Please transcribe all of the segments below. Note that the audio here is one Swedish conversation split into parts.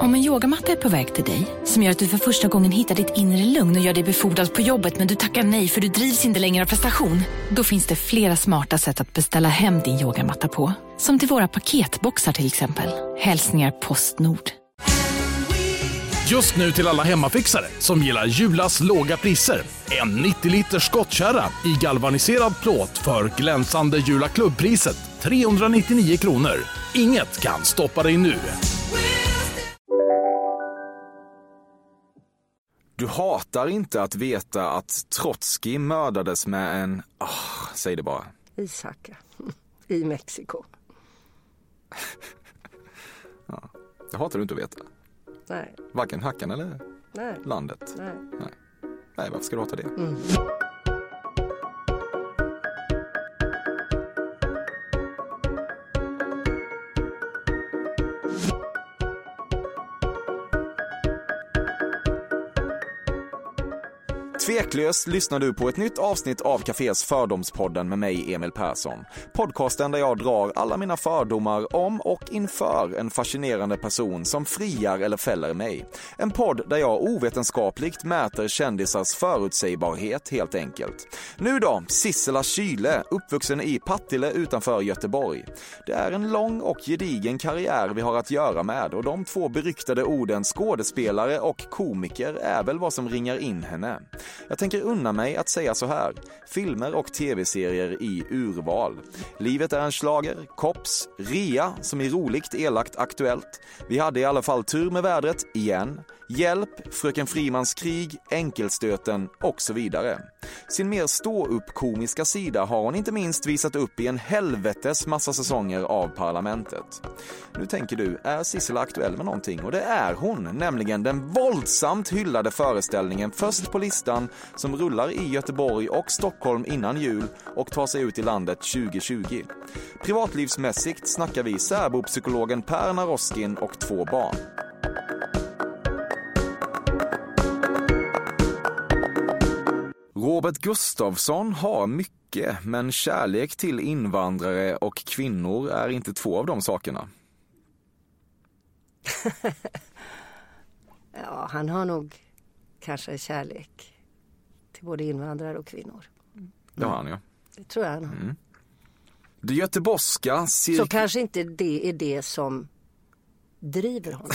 Om en yogamatta är på väg till dig, som gör att du för första gången hittar ditt inre lugn och gör dig befordrad på jobbet men du tackar nej för du drivs inte längre av prestation. Då finns det flera smarta sätt att beställa hem din yogamatta på. Som till våra paketboxar till exempel. Hälsningar Postnord. Just nu till alla hemmafixare som gillar Julas låga priser. En 90 liters skottkärra i galvaniserad plåt för glänsande Jula klubbpriset 399 kronor. Inget kan stoppa dig nu. Du hatar inte att veta att Trotskij mördades med en, oh, säg det bara. Ishacka i Mexiko. ja, det hatar du inte att veta. Nej. Varken hackan eller Nej. landet. Nej. Nej. Nej, varför ska du hata det? Mm. Tveklöst lyssnar du på ett nytt avsnitt av Cafés Fördomspodden med mig, Emil Persson. Podcasten där jag drar alla mina fördomar om och inför en fascinerande person som friar eller fäller mig. En podd där jag ovetenskapligt mäter kändisars förutsägbarhet helt enkelt. Nu då, Sissela Kyle, uppvuxen i Partille utanför Göteborg. Det är en lång och gedigen karriär vi har att göra med och de två beryktade orden skådespelare och komiker är väl vad som ringar in henne. Jag tänker unna mig att säga så här. Filmer och tv-serier i urval. Livet är en slager, Kops, Rea som är roligt, elakt, aktuellt. Vi hade i alla fall tur med vädret, igen. Hjälp, Fröken Frimans krig, Enkelstöten och så vidare. Sin mer stå-upp-komiska sida har hon inte minst visat upp i en helvetes massa säsonger av Parlamentet. Nu tänker du, är Sissela aktuell med någonting? Och det är hon, nämligen den våldsamt hyllade föreställningen först på listan som rullar i Göteborg och Stockholm innan jul och tar sig ut i landet 2020. Privatlivsmässigt snackar vi särbopsykologen Per Naroskin och två barn. Robert Gustafsson har mycket, men kärlek till invandrare och kvinnor är inte två av de sakerna. ja, han har nog kanske kärlek till både invandrare och kvinnor. Mm. Det har han ja. Det tror jag han har. Mm. Det göteborgska cirk... Så kanske inte det är det som driver honom.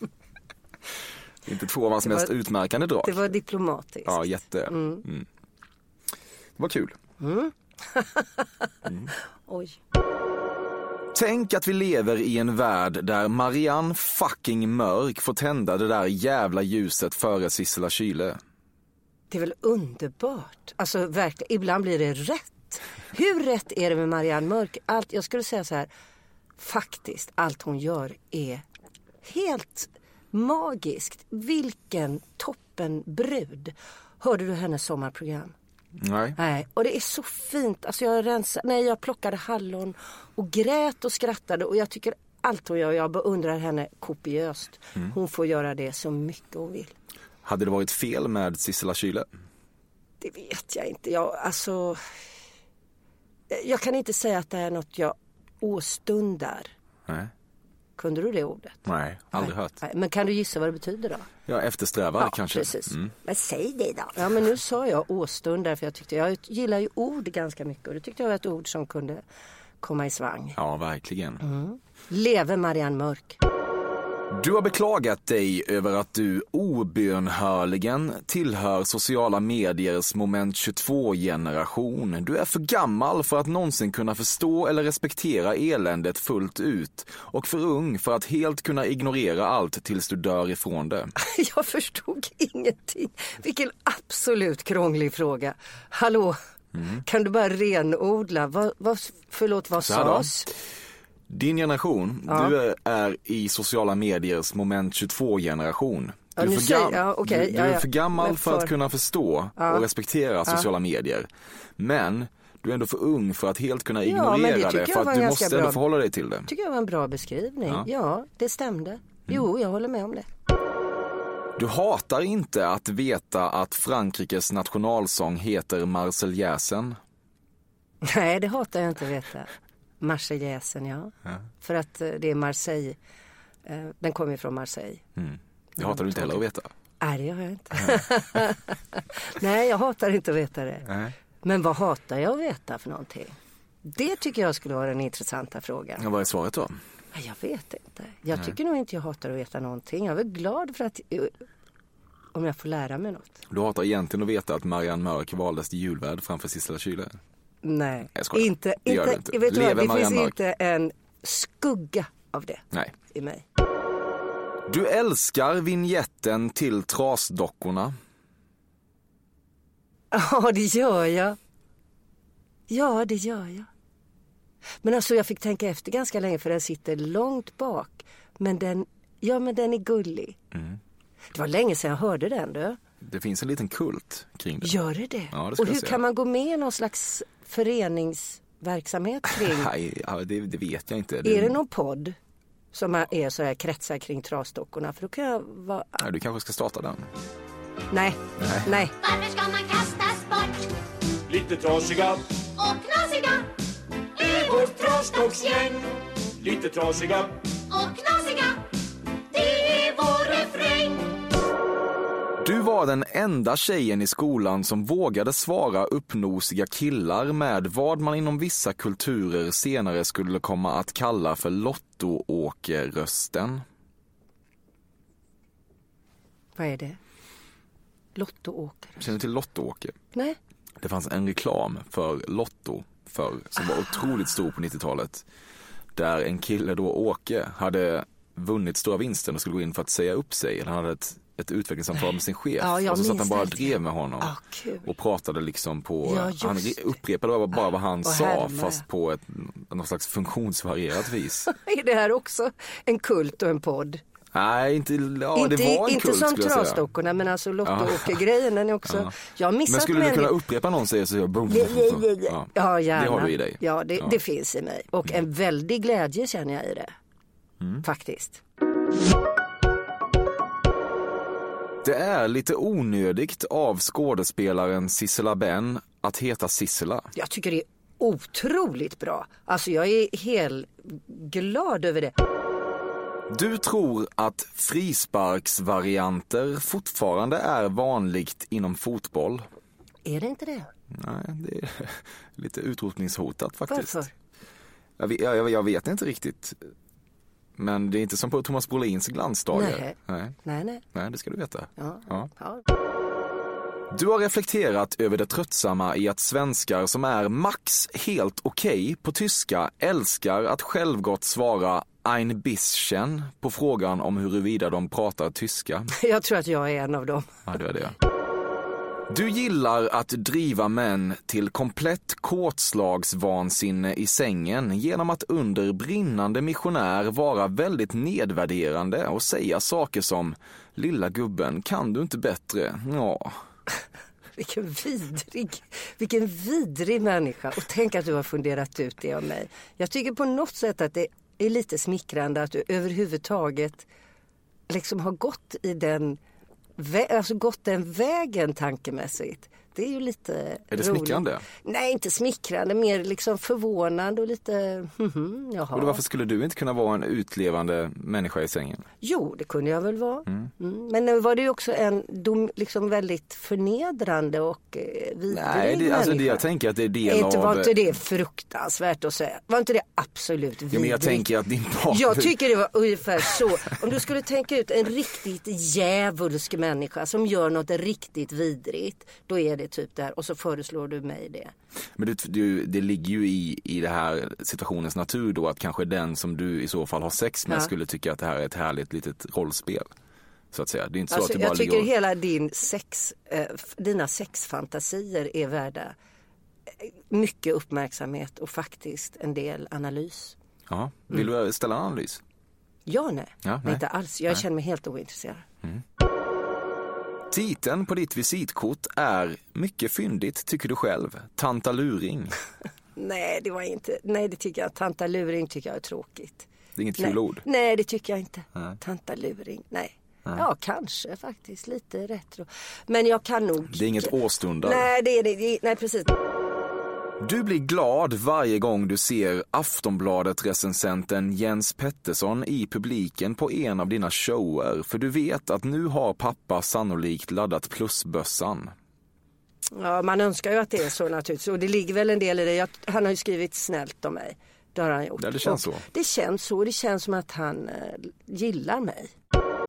Inte två av hans mest utmärkande drag. Det var diplomatiskt. Ja, jätte. Mm. Mm. Det var kul. Mm. Oj. Tänk att vi lever i en värld där Marianne fucking Mörk får tända det där jävla ljuset före Sissela Kyle. Det är väl underbart? Alltså verkligen, ibland blir det rätt. Hur rätt är det med Marianne Mörk? Allt, jag skulle säga så här, faktiskt, allt hon gör är helt magiskt. Vilken toppenbrud. Hörde du hennes sommarprogram? Nej. Nej. Och det är så fint. Alltså jag rensade, nej jag plockade hallon och grät och skrattade och jag tycker allt hon gör, jag beundrar henne kopiöst. Mm. Hon får göra det så mycket hon vill. Hade det varit fel med Sissela Kyle? Det vet jag inte. Jag, alltså, jag kan inte säga att det är något jag åstundar. Nej. Kunde du det ordet? Nej, aldrig Nej. hört. Nej. Men kan du gissa vad det betyder då? Ja, eftersträvar ja, kanske. precis. Mm. Men säg det då. Ja, men nu sa jag åstundar för jag tyckte, jag gillar ju ord ganska mycket och det tyckte jag var ett ord som kunde komma i svang. Ja, verkligen. Mm. Leve Marianne Mörk. Du har beklagat dig över att du obönhörligen tillhör sociala mediers moment 22-generation. Du är för gammal för att någonsin kunna förstå eller respektera eländet fullt ut och för ung för att helt kunna ignorera allt tills du dör ifrån det. Jag förstod ingenting. Vilken absolut krånglig fråga. Hallå, mm. kan du bara renodla? Vad, vad, förlåt, vad sades? Din generation, ja. du är i sociala mediers moment 22-generation. Du, är, för, gam ja, okay. du, du är för gammal för... för... att kunna förstå och respektera sociala medier. Men du är ändå för ung för att helt kunna ignorera det, det för att du måste ändå förhålla dig till det. tycker jag var en bra beskrivning. Ja, det stämde. Mm. Jo, jag håller med om det. Du hatar inte att veta att Frankrikes nationalsång heter Marseljäsen. Nej, det hatar jag inte att veta. Marseljäsen, ja. ja. För att det är Marseille Eh, den kommer ju från Marseille. Mm. Det hatar du inte heller att veta. Nej, det gör jag inte. Nej, jag hatar inte att veta det. Nej. Men vad hatar jag att veta för någonting? Det tycker jag skulle vara den intressanta frågan. Ja, vad är svaret då? Ja, Jag vet inte. Jag tycker nog inte jag hatar att veta någonting. Jag är väl glad för att eh, om jag får lära mig något. Du hatar egentligen att veta att Marianne Mörk valdes till julvärd framför Sissela Kyle. Nej, Jag inte, Det gör inte, inte. Vet du vad, det Marianne finns inte en skugga av det Nej. i mig. Du älskar vignetten till Trasdockorna. Ja, det gör jag. Ja, det gör jag. Men alltså jag fick tänka efter ganska länge för den sitter långt bak. Men den, ja men den är gullig. Mm. Det var länge sedan jag hörde den du. Det finns en liten kult kring det. Gör det det? Ja, det Och hur kan man gå med i någon slags föreningsverksamhet kring? Nej, ja, det, det vet jag inte. är det någon podd som är så här kretsar kring trasdockorna? För då kan jag vara... Ja, du kanske ska starta den? Nej, Nej. nej. Varför ska man kastas bort Lite trasiga och knasiga i vårt trasdocksgäng Lite trasiga och knasiga? Du var den enda tjejen i skolan som vågade svara uppnosiga killar med vad man inom vissa kulturer senare skulle komma att kalla för Lotto-Åke-rösten. Vad är det? Lotto-åker? Känner du till Lotto-Åke? Nej. Det fanns en reklam för Lotto förr som var otroligt stor på 90-talet. Där en kille då, Åke, hade vunnit stora vinsten och skulle gå in för att säga upp sig. Han hade ett, ett utvecklingssamtal med sin chef. Ja, jag och så satt han bara och drev med honom. Ah, och pratade liksom på, Ja, han upprepade bara, bara vad han sa fast på ett något slags funktionsvarierat vis. Är det här också en kult och en podd? Nej, inte, ja inte det var en inte kult som trasdockorna men alltså Ja. Lotto-åker-grejen den är också. Ja. Jag har missat Men skulle du kunna upprepa någon säger så jag boom, Ja, ja, ja, ja. Gärna. Det har du i dig. Ja, det, Ja. Mm. det finns i mig. Och en väldig glädje känner jag i det. Faktiskt. Det är lite onödigt av skådespelaren Sissela Benn att heta Sissela. Jag tycker det är otroligt bra. Alltså jag är helt glad över det. Du tror att frisparksvarianter fortfarande är vanligt inom fotboll? Är det inte det? Nej, det är lite utrotningshotat faktiskt. Varför? Jag jag, jag vet inte riktigt. Men det är inte som på Thomas Brolins glansdagar. Nej. Nej. Nej, nej. Nej, det ska du veta. Ja. Ja. Du har reflekterat över det tröttsamma i att svenskar som är max helt okej på tyska älskar att självgott svara ein bisschen på frågan om huruvida de pratar tyska. Jag tror att jag är en av dem. Ja, det är det. Du gillar att driva män till komplett kåtslagsvansinne i sängen genom att under brinnande missionär vara väldigt nedvärderande och säga saker som Lilla gubben, kan du inte bättre? Ja. Vilken vidrig, vilken vidrig människa. Och tänk att du har funderat ut det om mig. Jag tycker på något sätt att det är lite smickrande att du överhuvudtaget liksom har gått i den, vä- alltså gått den vägen tankemässigt. Det är ju lite Är det roligt. smickrande? Nej, inte smickrande, mer liksom förvånande och lite, mhm, jaha. Och då varför skulle du inte kunna vara en utlevande människa i sängen? Jo, det kunde jag väl vara. Mm. Men nu var det ju också en dom, liksom väldigt förnedrande och eh, vidrig Nej, det, alltså det, jag tänker att det är del inte, av... Var inte det fruktansvärt att säga? Var inte det absolut vidrigt? Ja, men jag tänker att din partner... Jag tycker det var ungefär så. Om du skulle tänka ut en riktigt djävulsk människa som gör något riktigt vidrigt. Då är det typ där och så föreslår du mig det. Men det, det, det ligger ju i, i det här situationens natur då att kanske den som du i så fall har sex med Ja. skulle tycka att det här är ett härligt litet rollspel. Så att säga. Det är inte så Alltså, att du bara jag tycker och... hela din sex, eh, dina sexfantasier är värda eh, mycket uppmärksamhet och faktiskt en del analys. Ja. Vill du ställa en analys? Ja, nej. Ja, nej. nej. Inte alls. Jag känner mig helt ointresserad. Titeln på ditt visitkort är mycket fyndigt tycker du själv. Tanta Luring. Nej, det var inte. Nej, det tycker jag. Tanta luring tycker jag är tråkigt. Det är inget kul nej. ord. Nej, det tycker jag inte. Nej. Tanta luring. Nej. Ja, kanske faktiskt. Lite retro. Men jag kan nog... Det är inget åstundar. Nej, det är det. Nej, precis. Du blir glad varje gång du ser Aftonbladet-recensenten Jens Pettersson i publiken på en av dina shower, för du vet att nu har pappa sannolikt laddat plusbössan. Ja, man önskar ju att det är så naturligtvis. Och det ligger väl en del i det. Jag, han har ju skrivit snällt om mig. Det har han gjort. Ja, det Och så. Det känns så. Det känns som att han eh, gillar mig.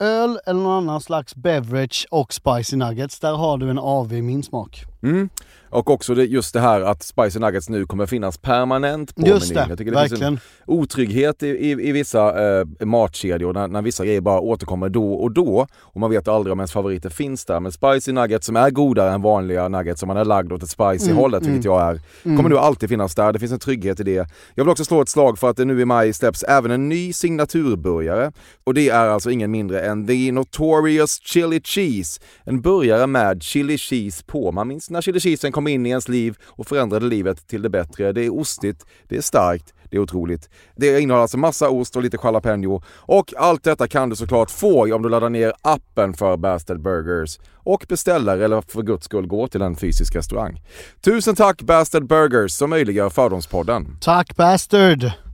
öl eller någon annan slags beverage och spicy nuggets, där har du en AV i min smak. Mm. Och också det, just det här att Spicy Nuggets nu kommer finnas permanent på Just menyn. det, Jag tycker det finns verkligen. en otrygghet i, i, i vissa eh, matkedjor när, när vissa grejer bara återkommer då och då och man vet aldrig om ens favoriter finns där. Men Spicy Nuggets som är godare än vanliga nuggets som man är lagd åt ett spicy Mm, hållet, vilket jag är, kommer nu alltid finnas där. Det finns en trygghet i det. Jag vill också slå ett slag för att det nu i maj släpps även en ny signaturburgare och det är alltså ingen mindre än The Notorious Chili Cheese. En burgare med chili cheese på. Man minns när chili cheesen kom in i ens liv och förändrade livet till det bättre. Det är ostigt, det är starkt, det är otroligt. Det innehåller alltså massa ost och lite jalapeno. Och allt detta kan du såklart få om du laddar ner appen för Bastard Burgers och beställer eller för guds skull går till en fysisk restaurang. Tusen tack Bastard Burgers som möjliggör Fördomspodden. Tack Bastard!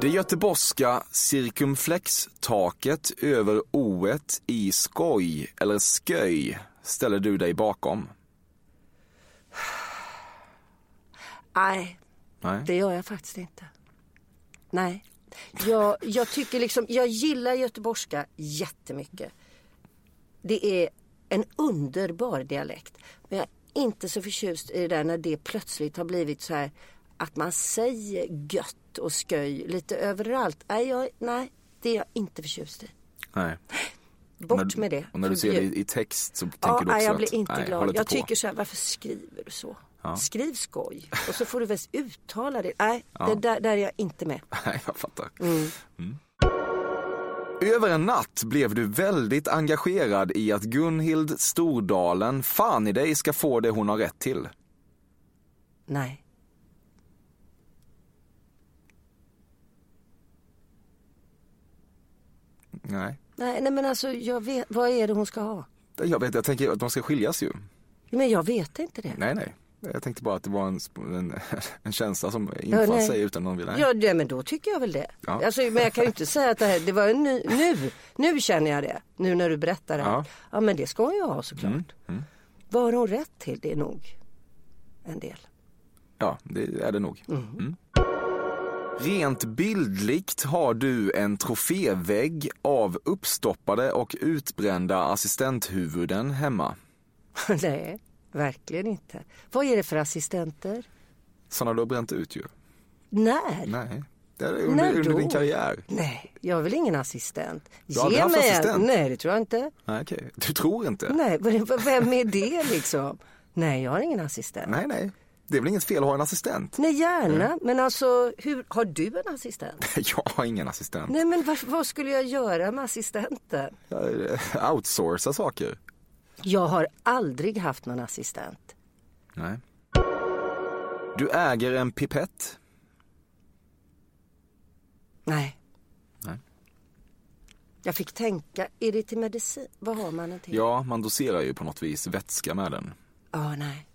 Det göteborgska cirkumflextaket över o i skoj eller sköj ställer du dig bakom. Nej, Nej. det gör jag faktiskt inte. Nej. Jag, jag tycker liksom, jag gillar göteborgska jättemycket. Det är en underbar dialekt. Men jag är inte så förtjust i det där när det plötsligt har blivit så här att man säger gött och sköj lite överallt. Nej, jag, nej det är jag inte förtjust i. Nej. Bort när, med det. Och när du ser det i, i text så tänker Ja, du nej, också jag blir att, inte nej, håll glad. inte Jag på. tycker så här, varför skriver du så? Skriv skoj. Och så får du väl uttala det. Nej, det där, där är jag inte med. Nej, jag fattar. Mm. Över en natt blev du väldigt engagerad i att Gunhild Stordalen fan i dig ska få det hon har rätt till. Nej. Nej. Nej, nej men alltså jag vet, vad är det hon ska ha? Jag vet, jag tänker att de ska skiljas ju. Men jag vet inte det. Nej, nej. Jag tänkte bara att det var en, en, en känsla som infann nej. sig utan någon vill. Nej. Ja, det, men då tycker jag väl det. Ja. Alltså, men jag kan ju inte säga att det här, det var en ny, nu, nu känner jag det. Nu när du berättar det. här. Ja. Ja. men det ska hon ju ha såklart. Vad har hon rätt till? Det är nog en del. Ja, det är det nog. Mm. Rent bildligt har du en trofévägg av uppstoppade och utbrända assistenthuvuden hemma. nej, verkligen inte. Vad är det för assistenter? Sådana du har bränt ut ju. När? Nej, det är under, När under då? din karriär. Nej, jag är väl ingen assistent. Du har aldrig haft mig en. assistent? Nej, det tror jag inte. Nej, okej. Du tror inte? Nej, vem är det liksom? Nej, jag har ingen assistent. nej. nej. Det är väl inget fel att ha en assistent? Nej, gärna. Men alltså, hur, har du en assistent? Jag har ingen assistent. Nej, men vad, vad skulle jag göra med assistenten? Eh, outsourcar saker. Jag har aldrig haft någon assistent. Nej. Du äger en pipett. Nej. Nej. Jag fick tänka, är det till medicin? Vad har man den till? Ja, man doserar ju på något vis vätska med den. Ja, nej.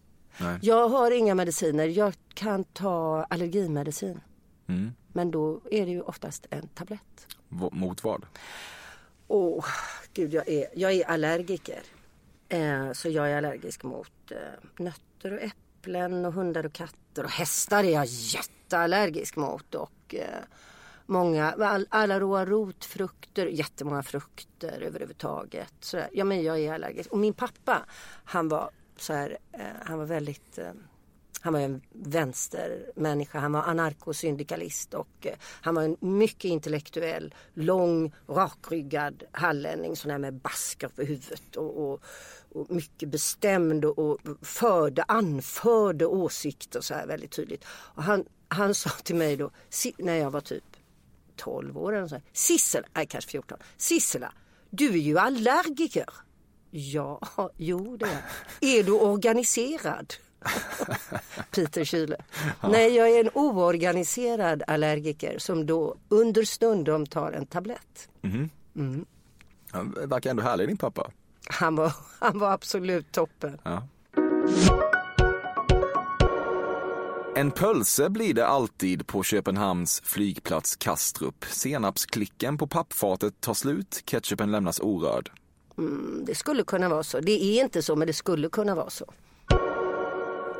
Nej. Jag har inga mediciner. Jag kan ta allergimedicin. Mm. Men då är det ju oftast en tablett. V- mot vad? Åh, gud jag är, jag är allergiker. Eh, så jag är allergisk mot eh, nötter och äpplen och hundar och katter och hästar är jag jätteallergisk mot. Och eh, många, all, alla råa rotfrukter, jättemånga frukter överhuvudtaget. Så, ja men jag är allergisk. Och min pappa, han var så här, eh, han var väldigt eh, han var en vänstermänniska, han var anarkosyndikalist och eh, han var en mycket intellektuell, lång, rakryggad hallänning sån här med basker på huvudet och, och, och mycket bestämd och, och förde, anförde åsikter så här väldigt tydligt. Och han, han sa till mig då, si- när jag var typ 12 år eller så här, Sissela, nej kanske 14, Sissela, du är ju allergiker. Ja, jo det är du organiserad? Peter Kyle. Nej, jag är en oorganiserad allergiker som då understundom tar en tablett. Han verkar ändå härlig din pappa. Han var, han var absolut toppen. Ja. En pölse blir det alltid på Köpenhamns flygplats Kastrup. Senapsklicken på pappfatet tar slut, ketchupen lämnas orörd. Det skulle kunna vara så. Det är inte så, men det skulle kunna vara så.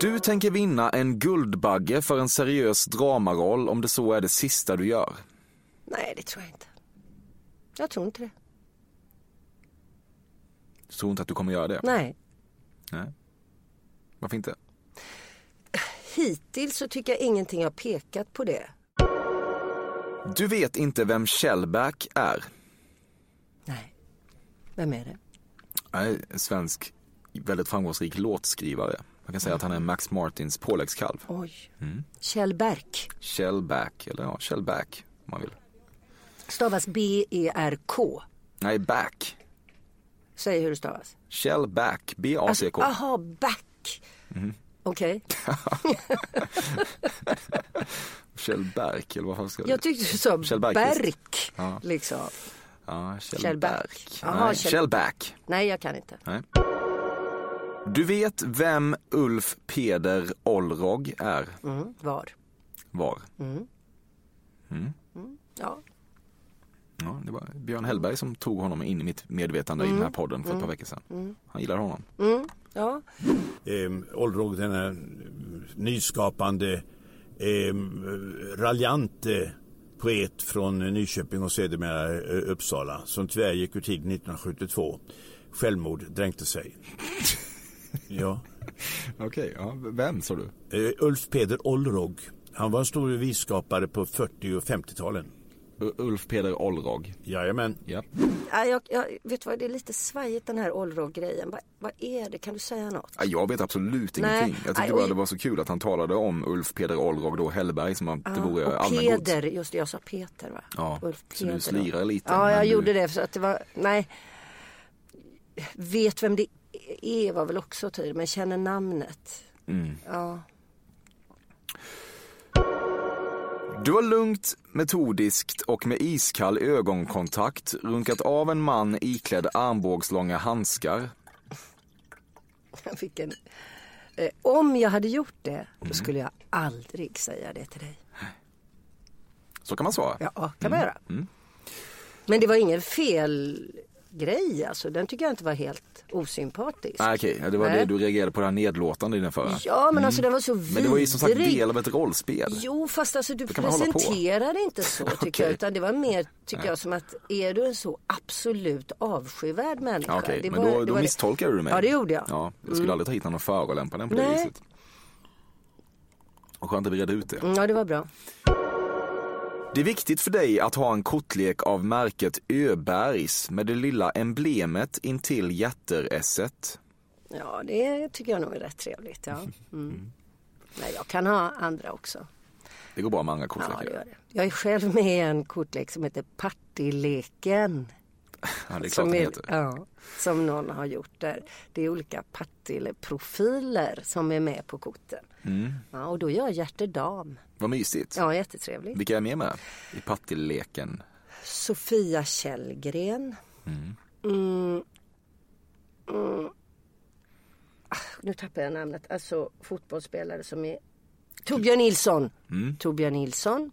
Du tänker vinna en Guldbagge för en seriös dramaroll om det så är det sista du gör. Nej, det tror jag inte. Jag tror inte det. Du tror inte att du kommer göra det? Nej. Nej. Varför inte? Hittills så tycker jag ingenting har pekat på det. Du vet inte vem Shellback är? Nej. Vem är det? Nej, en svensk väldigt framgångsrik låtskrivare. Man kan säga att han är Max Martins påläggskalv. Oj. Mm. Kjell Berk. Shellback, eller ja, Shellback om man vill. Stavas B-E-R-K. Nej, back. Säg hur det stavas. Shellback, B-A-C-K. Alltså, aha, back. Mhm. Okej. Shellback, eller vad fan ska det Jag tyckte du sa Kjell. Berk. Ja. Liksom. Ja, Shellback. Shellback. Jaha, Nej, Kjell- Shellback. Nej, jag kan inte. Nej. Du vet vem Ulf Peder Olrog är? Mm, var? Var? Mm. Mm. Ja. Ja, det var Björn Hellberg som tog honom in i mitt medvetande i den här podden för ett par veckor sedan. Han gillar honom. Mm. Ja. eh, Olrog, den här nyskapande, eh, raljante poet från Nyköping och sedermera eh, Uppsala som tyvärr gick ur tiden 1972. Självmord dränkte sig. Ja. Okej, ja, vem sa du? Eh, Ulf Peder Olrog. Han var en stor visskapare på 40 och 50-talen. Ulf Peder Olrog. Jajamän. Ja. Ja, jag, jag, vet vad, det är lite svajigt den här Olrog-grejen. Vad, vad är det? Kan du säga något? Ja, Jag vet absolut Nej. ingenting. Jag tyckte Nej, bara det var så kul att han talade om Ulf Peder Olrog, då Hellberg, som att det vore och allmängods. Peder, just det, jag sa Peter va? Ja, Ulf så du Peder, slirar lite, Ja, jag du- gjorde det för att det var, nej. Vet vem det är var väl också tydligt, men känner namnet. Mm. Ja. Du har lugnt, metodiskt och med iskall ögonkontakt runkat av en man iklädd armbågslånga handskar. Vilken, eh, om jag hade gjort det, Mm. då skulle jag aldrig säga det till dig. Så kan man svara. Ja, kan man göra. Mm. Men det var ingen fel grej alltså. Den tycker jag inte var helt osympatisk. Nej, okej, ja, det var Nej. det du reagerade på det här nedlåtande i den förra. Ja, men alltså den var så vidrig. Men det var ju som sagt del av ett rollspel. Jo, fast alltså du presenterade inte så tycker Okej. jag. Utan det var mer, tycker jag, som att är du en så absolut avskyvärd människa? Ja, Okej, det men var- då, det då det- misstolkade du mig. Ja, det gjorde jag. Ja, jag skulle Mm. aldrig ta hit någon och förolämpa den på det Nej. viset. Och skönt att vi redde ut det. Mm, Ja, det var bra. Det är viktigt för dig att ha en kortlek av märket Öbergs med det lilla emblemet intill hjärter-esset. Ja, det tycker jag nog är rätt trevligt. Ja. Mm. Nej, jag kan ha andra också. Det går bra med andra Ja, det kortlekar. gör det. Jag är själv med i en kortlek som heter Partilleken. Ja, det är klart som, är, ja, som någon har gjort där. Det är olika Partille-profiler som är med på korten. Mm. Ja, och då gör jag hjärtedam. Vad mysigt. Ja, jättetrevligt. Vilka är med med i Partilleken? Sofia Källgren. Mm. Mm. Mm. Ah, Nu tappar jag namnet. Alltså fotbollsspelare som är Torbjörn Nilsson. Mm. Torbjörn Nilsson.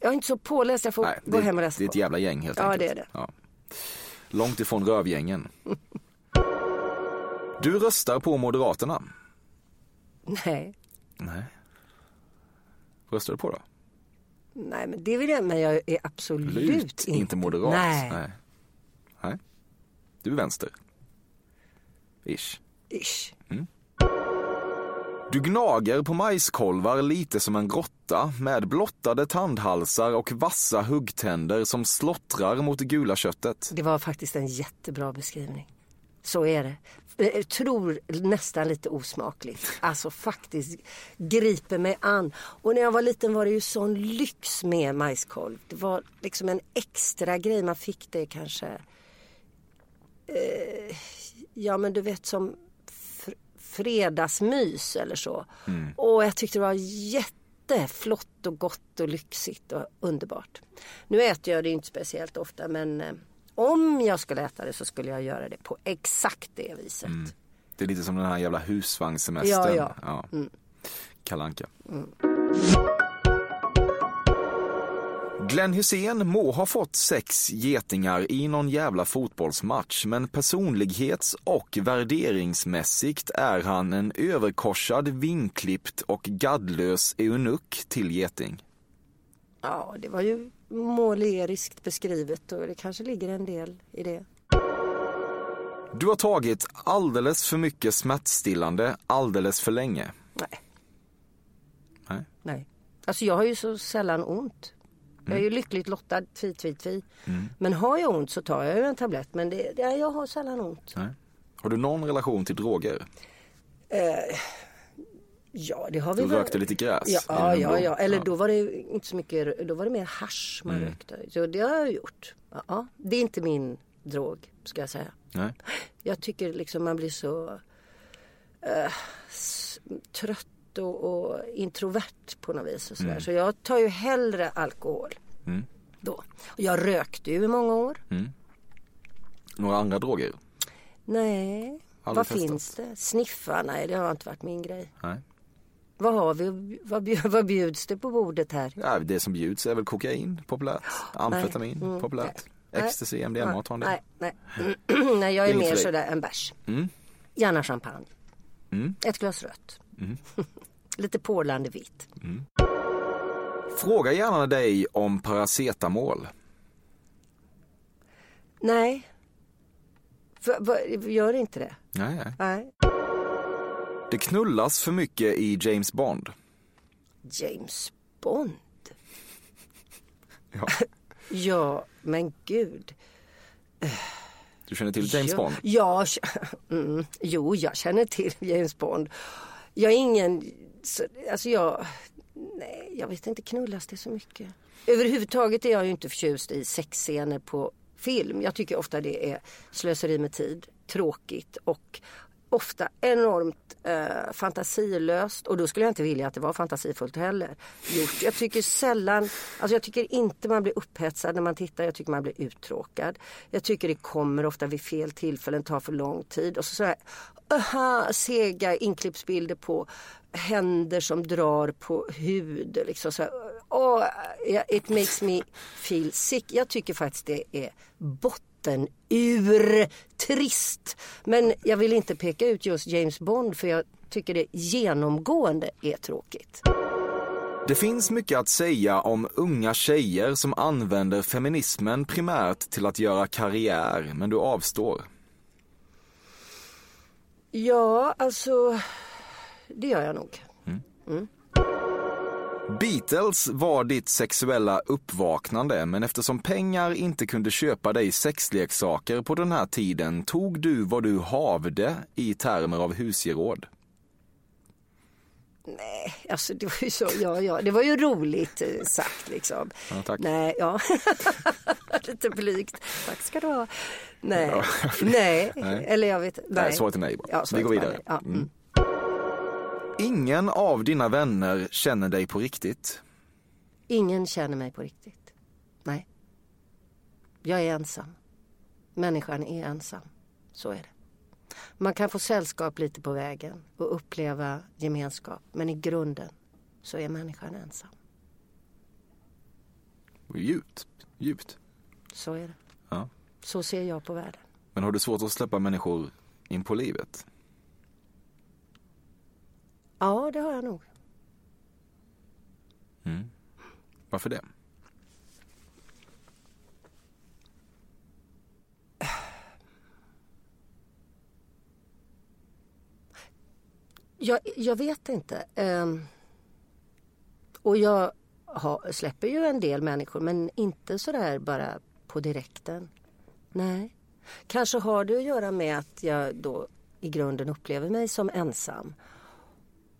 Jag är inte så påläst. Jag får Nej, gå det, hem och läsa det är ett jävla gäng helt Ja, enkelt. det är det. Ja. Långt ifrån rövgängen. Du röstar på Moderaterna. Nej. Nej. Röstar du på då? Nej, men det vill jag. Men jag är absolut Lut, inte. inte moderat. Nej. Nej. Nej. Du är vänster. Ish. Ish. Du gnager på majskolvar lite som en grotta med blottade tandhalsar och vassa huggtänder som slottrar mot det gula köttet. Det var faktiskt en jättebra beskrivning. Så är det. Jag tror nästan lite osmakligt. Alltså faktiskt griper mig an. Och när jag var liten var det ju sån lyx med majskolv. Det var liksom en extra grej. Man fick det kanske... Eh, ja men du vet som fredagsmys eller så. Och jag tyckte det var jätteflott och gott och lyxigt och underbart. Nu äter jag det inte speciellt ofta men eh, om jag skulle äta det så skulle jag göra det på exakt det viset. Det är lite som den här jävla husvagnssemestern. Ja, ja. Mm. Kalle Anka. Glenn Hussein må ha fått sex getingar i någon jävla fotbollsmatch, men personlighets och värderingsmässigt är han en överkorsad, vinklippt och gaddlös eunuck till geting. Ja, det var ju måleriskt beskrivet och det kanske ligger en del i det. Du har tagit alldeles för mycket smärtstillande alldeles för länge. Nej. Nej. Nej. Alltså jag har ju så sällan ont. Jag är ju lyckligt lottad, tvi, tvi, tvi. Men har jag ont så tar jag ju en tablett. Men det, det, jag har sällan ont. Nej. Har du någon relation till droger? Ja, det har vi Du väl. rökte lite gräs? Ja, ja, ungdom. ja. Eller då var det inte så mycket, då var det mer hasch man Mm. rökte. Så det har jag gjort. Ja, det är inte min drog, ska jag säga. Nej. Jag tycker liksom man blir så eh, s- och, och introvert på något vis. Och sådär. Mm. Så jag tar ju hellre alkohol. Då. Och jag rökte ju i många år. Några andra droger? Nej, Aldrig vad testat. finns det? Sniffa? Nej, det har inte varit min grej. Nej. Vad har vi? Vad, bjud, vad bjuds det på bordet här? Ja, det som bjuds är väl kokain populärt, amfetamin Mm, populärt, nej. ecstasy, MDMA, tar en del. Nej, nej. nej, jag är Inget mer sådär en bärs. Mm. Gärna champagne. Mm. Ett glas rött. Lite porlande vitt. Fråga gärna dig om paracetamol. Nej. Gör inte det. Nej, nej. Nej. Det knullas för mycket i James Bond. James Bond. Ja. Ja, men gud. Du känner till James ja, Bond? Ja, mm, jo, jag känner till James Bond. Jag är ingen, så- alltså jag, nej, jag vet inte, knullas det så mycket? Överhuvudtaget är jag ju inte förtjust i sexscener på film. Jag tycker ofta det är slöseri med tid, tråkigt och ofta enormt eh, fantasilöst och då skulle jag inte vilja att det var fantasifullt heller. Gjort. Jag tycker sällan, alltså jag tycker inte man blir upphetsad när man tittar, jag tycker man blir uttråkad. Jag tycker det kommer ofta vid fel tillfällen, tar för lång tid och så, så här, aha, sega inklippsbilder på händer som drar på hud. Liksom så här, ja, it makes me feel sick. Jag tycker faktiskt det är botten ur trist. Men jag vill inte peka ut just James Bond för jag tycker det genomgående är tråkigt. Det finns mycket att säga om unga tjejer som använder feminismen primärt till att göra karriär, men du avstår. Ja, alltså det gör jag nog. Beatles var ditt sexuella uppvaknande, men eftersom pengar inte kunde köpa dig sexleksaker på den här tiden tog du vad du havde i termer av husgeråd. Alltså det var ju så, ja, ja, det var ju roligt eh, sagt liksom. Ja, tack. Nej, ja. Lite blygt. Tack ska du ha. Nej, nej. Nej. eller jag vet nej. Nej, svaret är nej. Ja, Vi går vidare. nej. Ja, mm. Ingen av dina vänner känner dig på riktigt. Ingen känner mig på riktigt. Nej. Jag är ensam. Människan är ensam. Så är det. Man kan få sällskap lite på vägen och uppleva gemenskap. Men i grunden så är människan ensam. Djupt, djupt. Så är det. Ja. Så ser jag på världen. Men har du svårt att släppa människor in på livet? Ja, det har jag nog. Varför det? Jag, jag vet inte. Ehm, och jag har, släpper ju en del människor men inte sådär bara på direkten. Nej. Kanske har det att göra med att jag då i grunden upplever mig som ensam.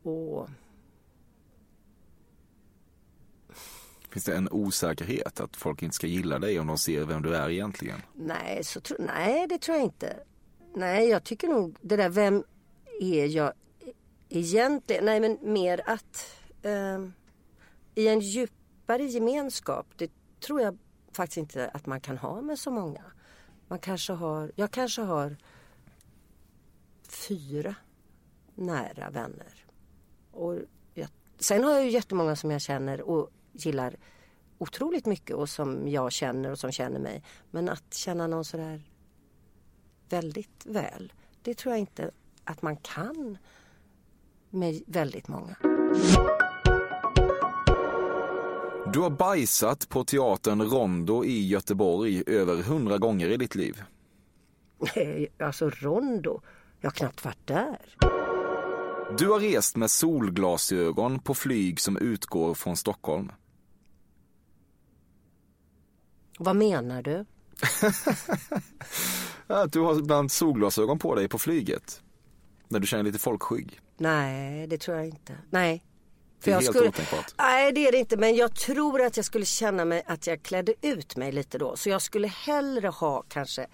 Och Finns det en osäkerhet att folk inte ska gilla dig om de ser vem du är egentligen? nej, så tro, nej, det tror jag inte. Nej, jag tycker nog det där vem är jag egentligen? Nej, men mer att ehm, i en djupare gemenskap, det tror jag faktiskt inte att man kan ha med så många. Man kanske har, jag kanske har fyra nära vänner. Och jag, sen har jag ju jättemånga som jag känner och gillar otroligt mycket och som jag känner och som känner mig. Men att känna någon sådär väldigt väl, det tror jag inte att man kan med väldigt många. Du har bajsat på teatern Rondo i Göteborg över hundra gånger i ditt liv. Nej, alltså Rondo, jag har knappt varit där. Du har rest med solglasögon på flyg som utgår från Stockholm. Vad menar du? Att du har ibland solglasögon på dig på flyget. När du känner lite folkskygg. Nej, det tror jag inte. Nej. Det är jag helt skulle... otänkbart. Nej, det är det inte. Men jag tror att jag skulle känna mig att jag klädde ut mig lite då. Så jag skulle hellre ha kanske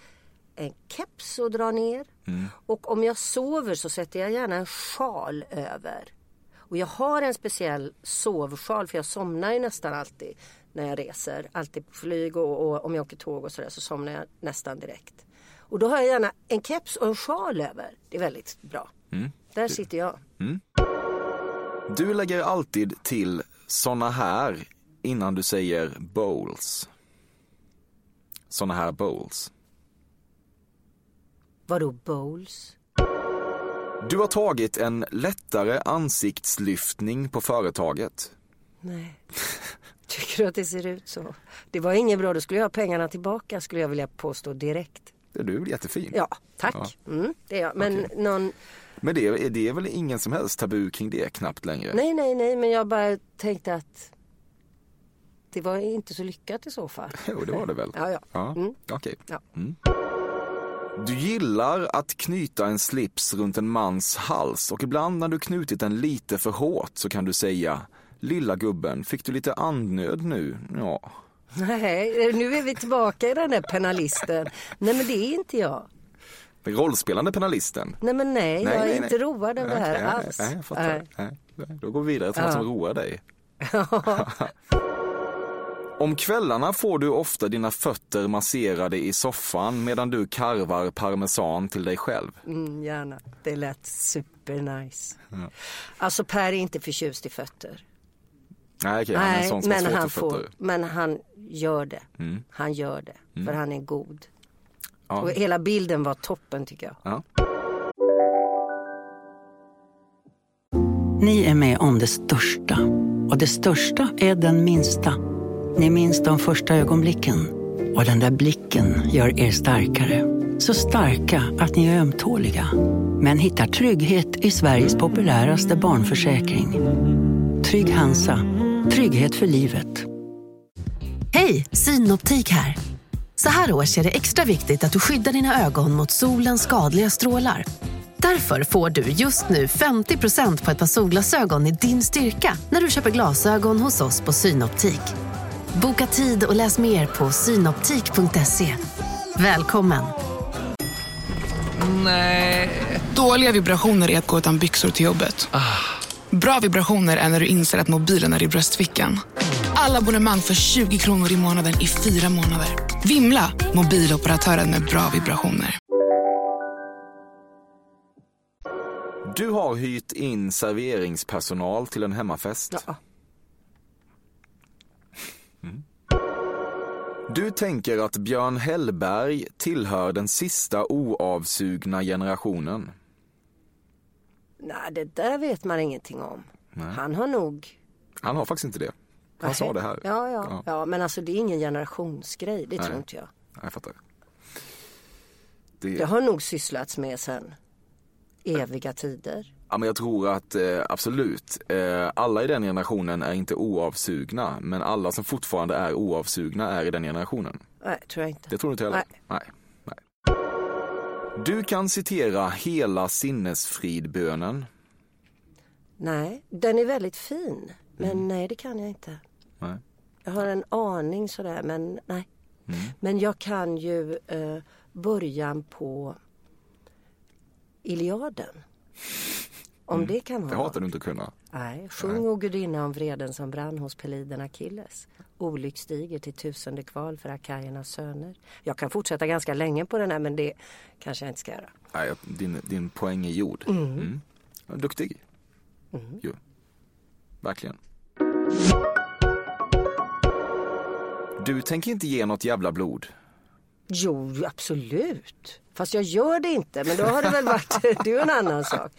en keps och dra ner. Mm. Och om jag sover så sätter jag gärna en sjal över. Och jag har en speciell sovsjal för jag somnar ju nästan alltid när jag reser. Alltid på flyg och, och om jag åker tåg och sådär så somnar jag nästan direkt. Och då har jag gärna en keps och en sjal över. Det är väldigt bra. Mm. Där sitter jag. Du lägger alltid till såna här innan du säger bowls. Såna här bowls. Vadå bowls? Du har tagit en lättare ansiktslyftning på företaget. Nej. Tycker du att det ser ut så? Det var inget bra. Då skulle jag ha pengarna tillbaka skulle jag vilja påstå direkt. Det är du jättefin? Ja, tack. Mm, det är jag. Men någon... Men det är, det är väl ingen som helst tabu kring det knappt längre? Nej, nej, nej. Men jag bara tänkte att det var inte så lyckat i så fall. Jo, det var det väl? Ja, ja. Ja, Mm. okej. Ja. Mm. Du gillar att knyta en slips runt en mans hals och ibland när du knutit den lite för hårt så kan du säga Lilla gubben, fick du lite andnöd nu? Ja. Nej, nu är vi tillbaka i den där penalisten. Nej, men det är inte jag. Den rollspelande penalisten. Nej, men nej, jag är inte road av det här nej, alls. Nej, jag fattar. Nej. Då går vi vidare till något som roar dig. Om kvällarna får du ofta dina fötter masserade i soffan medan du karvar parmesan till dig själv. Mm, gärna. Det lät supernice. Alltså Per är inte förtjust i fötter. Nej, okej, han är en sån som men han, får, men han gör det. Mm. Han gör det. För han är god. Ja. Och hela bilden var toppen tycker jag. Ja. Ni är med om det största. Och det största är den minsta. Ni minns de första ögonblicken. Och den där blicken gör er starkare. Så starka att ni är ömtåliga. Men hittar trygghet i Sveriges populäraste barnförsäkring. Trygg Hansa. Trygghet för livet. Hej, Synoptik här. Så här års är det extra viktigt att du skyddar dina ögon mot solens skadliga strålar. Därför får du just nu 50% på ett par solglasögon i din styrka när du köper glasögon hos oss på Synoptik. Boka tid och läs mer på synoptik.se. Välkommen! Nej. Dåliga vibrationer är att gå utan byxor till jobbet. Bra vibrationer är när du inser att mobilen är i bröstfickan. Alla abonnemang för 20 kronor i månaden i fyra månader. Vimla! Mobiloperatören med bra vibrationer. Du har hyrt in serveringspersonal till en hemmafest. Ja. Du tänker att Björn Hellberg tillhör den sista oavsugna generationen. Nej, det där vet man ingenting om. Han har nog... Han har faktiskt inte det. Han Nej. sa det här. Ja, ja, Ja. ja. men alltså det är ingen generationsgrej. Det Nej. tror inte jag. Jag fattar. Det... Det har nog sysslats med sen eviga tider. Ja, men jag tror att eh, absolut, eh, alla i den generationen är inte oavsugna, men alla som fortfarande är oavsugna är i den generationen. Nej, tror jag inte. Det tror du inte heller? Nej. Nej. Nej. Du kan citera hela sinnesfridbönen. Nej, den är väldigt fin. Men Mm. nej, det kan jag inte. Nej. Jag har en aning sådär, men nej. Mm. Men jag kan ju eh, början på Iliaden. Om det kan Mm. Det vara hatar du inte att kunna. Nej, sjung o gudinna om vreden som brann hos peliden Achilles. Olycksdiger till tusende kval för akajernas söner. Jag kan fortsätta ganska länge på den här men det kanske jag inte ska göra. Nej, din, din poäng är gjord. Mm. Mm. Duktig. Jo. Verkligen. Du tänker inte ge något jävla blod? Jo, absolut. Fast jag gör det inte, men då har det väl varit, det är en annan sak.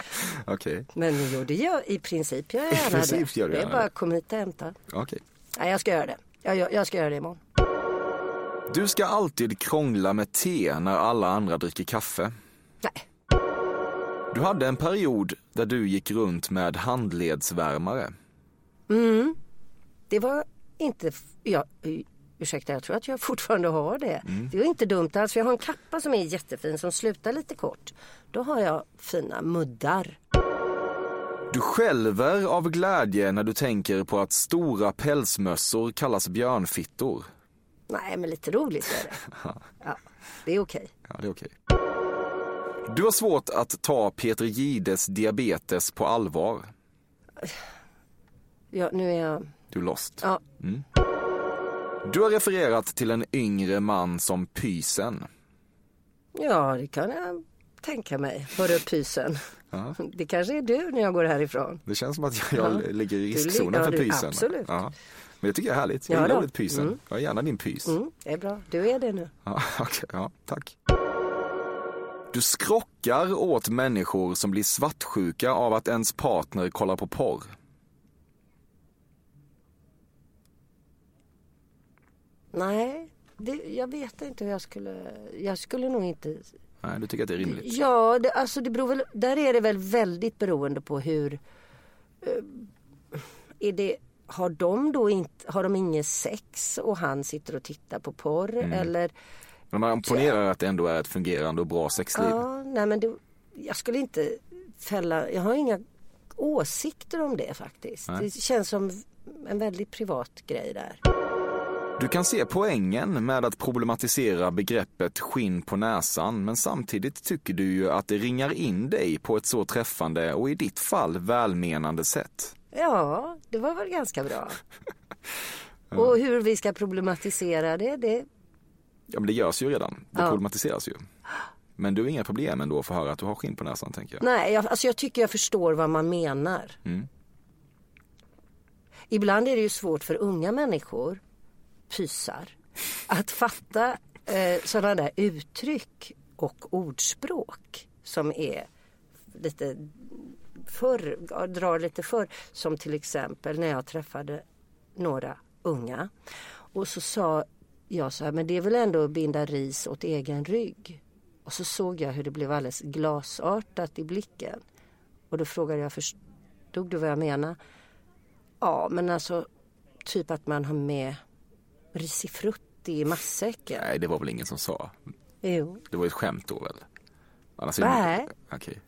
Okej, Men jo, det gör, i princip gör jag gärna princip det. gör du det är gärna bara det. kom hit och hämta. okej. Nej, jag ska göra det. Jag, jag, jag ska göra det imorgon. Du ska alltid krångla med te när alla andra dricker kaffe. Nej. Du hade en period där du gick runt med handledsvärmare. Mm. Det var inte, f- ja, u- ursäkta jag tror att jag fortfarande har det. Mm. Det var inte dumt alls jag har en kappa som är jättefin som slutar lite kort. Då har jag fina muddar. Du skälver av glädje när du tänker på att stora pälsmössor kallas björnfittor. Nej men lite roligt är det. Ja, det är okej. Ja, det är okej. Du har svårt att ta Peter Gides diabetes på allvar. Ja, nu är jag, Du är lost. ja, Mm. Du har refererat till en yngre man som pysen. ja det kan jag tänka mig. Hörru pysen. Ja. Det kanske är du när jag går härifrån. Det känns som att jag Ja. ligger i riskzonen för pysen. absolut. Ja. Men det tycker jag är härligt. Jag Ja gillar ordet pysen. Mm. Jag är gärna din pys. Mm, det är bra. Du är det nu. Ja, okej, ja, tack. Du skrockar åt människor som blir svartsjuka av att ens partner kollar på porr. Nej, det, jag vet inte hur jag skulle... Jag skulle nog inte... Nej, du tycker att det är rimligt? Ja, det, alltså det beror väl... Där är det väl väldigt beroende på hur... eh, är det... Har de då inte... Har de inget sex och han sitter och tittar på porr Mm. eller... Men man ponerar att det ändå är ett fungerande och bra sexliv. Ja, nej men det, jag skulle inte fälla... Jag har inga åsikter om det faktiskt. Nej. Det känns som en väldigt privat grej där. Du kan se poängen med att problematisera begreppet skinn på näsan, men samtidigt tycker du ju att det ringar in dig på ett så träffande och i ditt fall välmenande sätt. Ja, det var väl ganska bra. Och hur vi ska problematisera det, det... Ja, men det görs ju redan. Det Ja. problematiseras ju. Men du har inga problem ändå att få höra att du har skinn på näsan, tänker jag. Nej, jag, alltså jag tycker jag förstår vad man menar. Mm. Ibland är det ju svårt för unga människor, pysar, att fatta eh, sådana där uttryck och ordspråk som är lite förr, drar lite förr. Som till exempel när jag träffade några unga och så sa jag så här, men det är väl ändå att binda ris åt egen rygg. Och så såg jag hur det blev alldeles glasartat i blicken. Och då frågade jag, förstod du vad jag menar? Ja, men alltså typ att man har med risifrutti i matsäcken. Nej, det var väl ingen som sa. Jo. Det var ett skämt då väl? Annars Nej. Okej.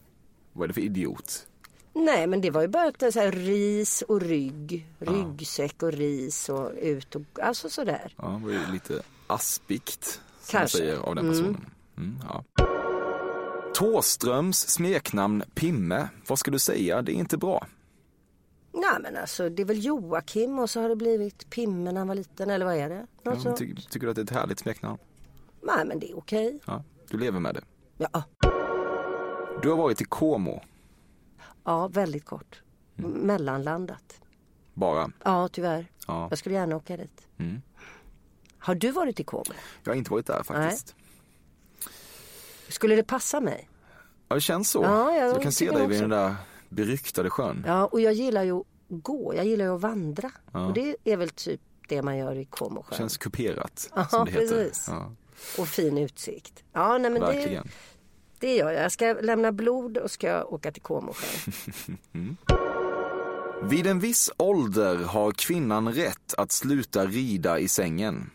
Vad är det för idiot? Nej, men det var ju bara att är så här, ris och rygg, ryggsäck och ris och ut och alltså sådär. Ja, det var ju lite aspigt, som Kanske. säger av den Mm. personen. Mm, ja. Tåströms smeknamn Pimme, vad ska du säga? Det är inte bra. Nej men alltså det är väl Joakim och så har det blivit Pimme när han var liten eller vad är det? Ja, Något sånt? ty tycker du att det är ett härligt smeknamn? Nej men det är okej. Ja, du lever med det. Ja. Du har varit i Como, ja, väldigt kort. Mm. Mellanlandat. bara. Ja, tyvärr. Ja. Jag skulle gärna åka dit. Mm. Har du varit i Como? Jag har inte varit där faktiskt. Skulle det passa mig? Ja, det känns så. Ja, jag jag kan se dig vid den där beryktade sjön. Ja, och jag gillar ju att gå. Jag gillar ju att vandra. Ja. Och det är väl typ det man gör i Comosjön. Känns kuperat, Ja, som det heter. precis. Ja, Och fin utsikt. Ja, nej men det, verkligen. det gör jag. Jag ska lämna blod och ska åka till Comosjön. Mm. Vid en viss ålder har kvinnan rätt att sluta rida i sängen.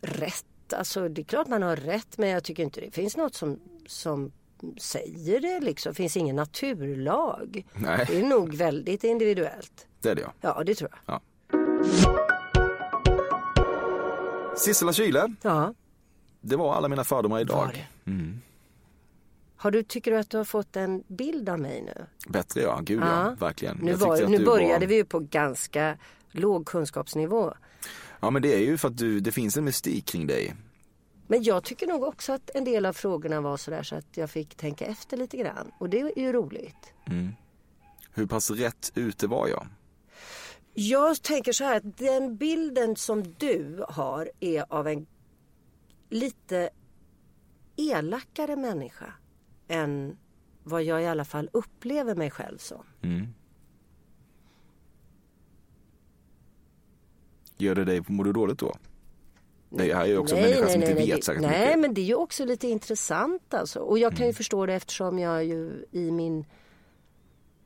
rätt. Alltså det är klart man har rätt men jag tycker inte det finns något som, som säger det liksom. Finns ingen naturlag. Nej. Det är nog väldigt individuellt. Det är det ja. Ja, det tror jag. ja. Sissela Kyle, Ja. det var alla mina fördomar idag. Mm. Har du, tycker du att du har fått en bild av mig nu? Bättre ja, gud ja, Ja. verkligen. Nu, var, nu började var... vi ju på ganska låg kunskapsnivå. Ja men det är ju för att du, det finns en mystik kring dig. Men jag tycker nog också att en del av frågorna var sådär så att jag fick tänka efter lite grann. Och det är ju roligt. Mm. Hur pass rätt ute var jag? Jag tänker så här att den bilden som du har är av en lite elakare människa än vad jag i alla fall upplever mig själv som. Mm. Gör det dig, mår du dåligt då? Det här är ju också en människa som inte vet det, särskilt Nej, mycket. men det är ju också lite intressant alltså. Och jag kan Mm. ju förstå det eftersom jag ju i min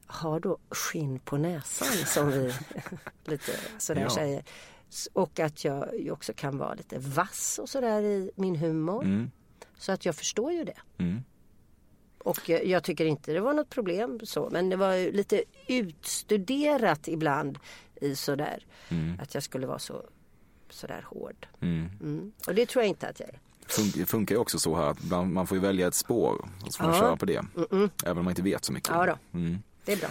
har då skinn på näsan som vi lite sådär Ja. säger. Och att jag ju också kan vara lite vass och sådär i min humor. Mm. Så att jag förstår ju det. Mm. Och eh, jag tycker inte det var något problem så. Men det var ju lite utstuderat ibland i sådär. Mm. Att jag skulle vara så sådär hård. Mm. Mm. Och det tror jag inte att jag är. Fun- Det funkar ju också så här att man får välja ett spår och så får man Ja. köra på det. Mm-mm. Även om man inte vet så mycket. Ja då. Mm. Det är bra.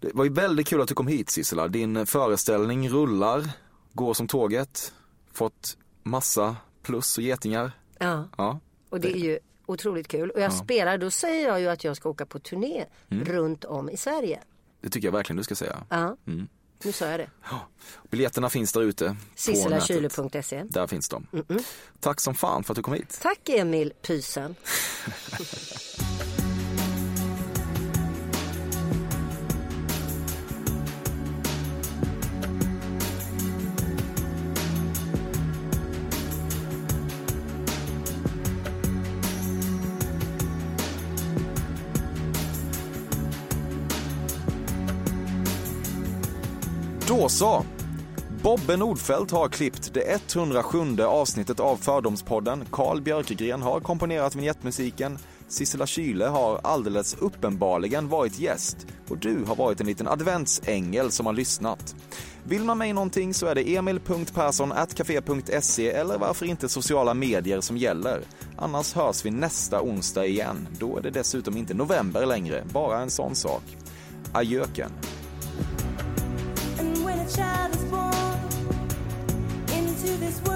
Det var ju väldigt kul att du kom hit Sissela. Din föreställning rullar, går som tåget, fått massa plus och getingar. Ja. Ja. Och det är ju otroligt kul. Och jag Ja. spelar, då säger jag ju att jag ska åka på turné Mm. runt om i Sverige. Det tycker jag verkligen du ska säga. Ja, Mm. Nu sa jag det. Biljetterna finns där ute. Sisselakyle.se. Där finns de. Mm-mm. Tack som fan för att du kom hit. Tack Emil Pysen. Då så. Bobbe Nordfeldt har klippt det 107 avsnittet av Fördomspodden. Carl Björkegren har komponerat vignettmusiken. Sissela Kyle har alldeles uppenbarligen varit gäst. Och du har varit en liten adventsängel som har lyssnat. Vill man mig någonting så är det emil.perssonatcafe.se eller varför inte sociala medier som gäller. Annars hörs vi nästa onsdag igen. Då är det dessutom inte november längre, bara en sån sak. Ajöken! Child is born into this world,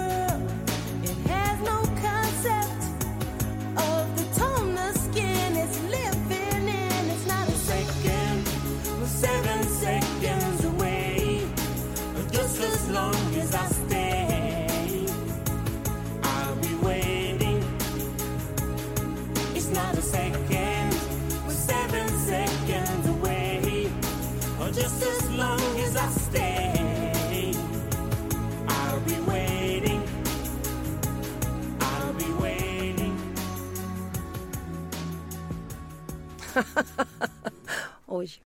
Oj.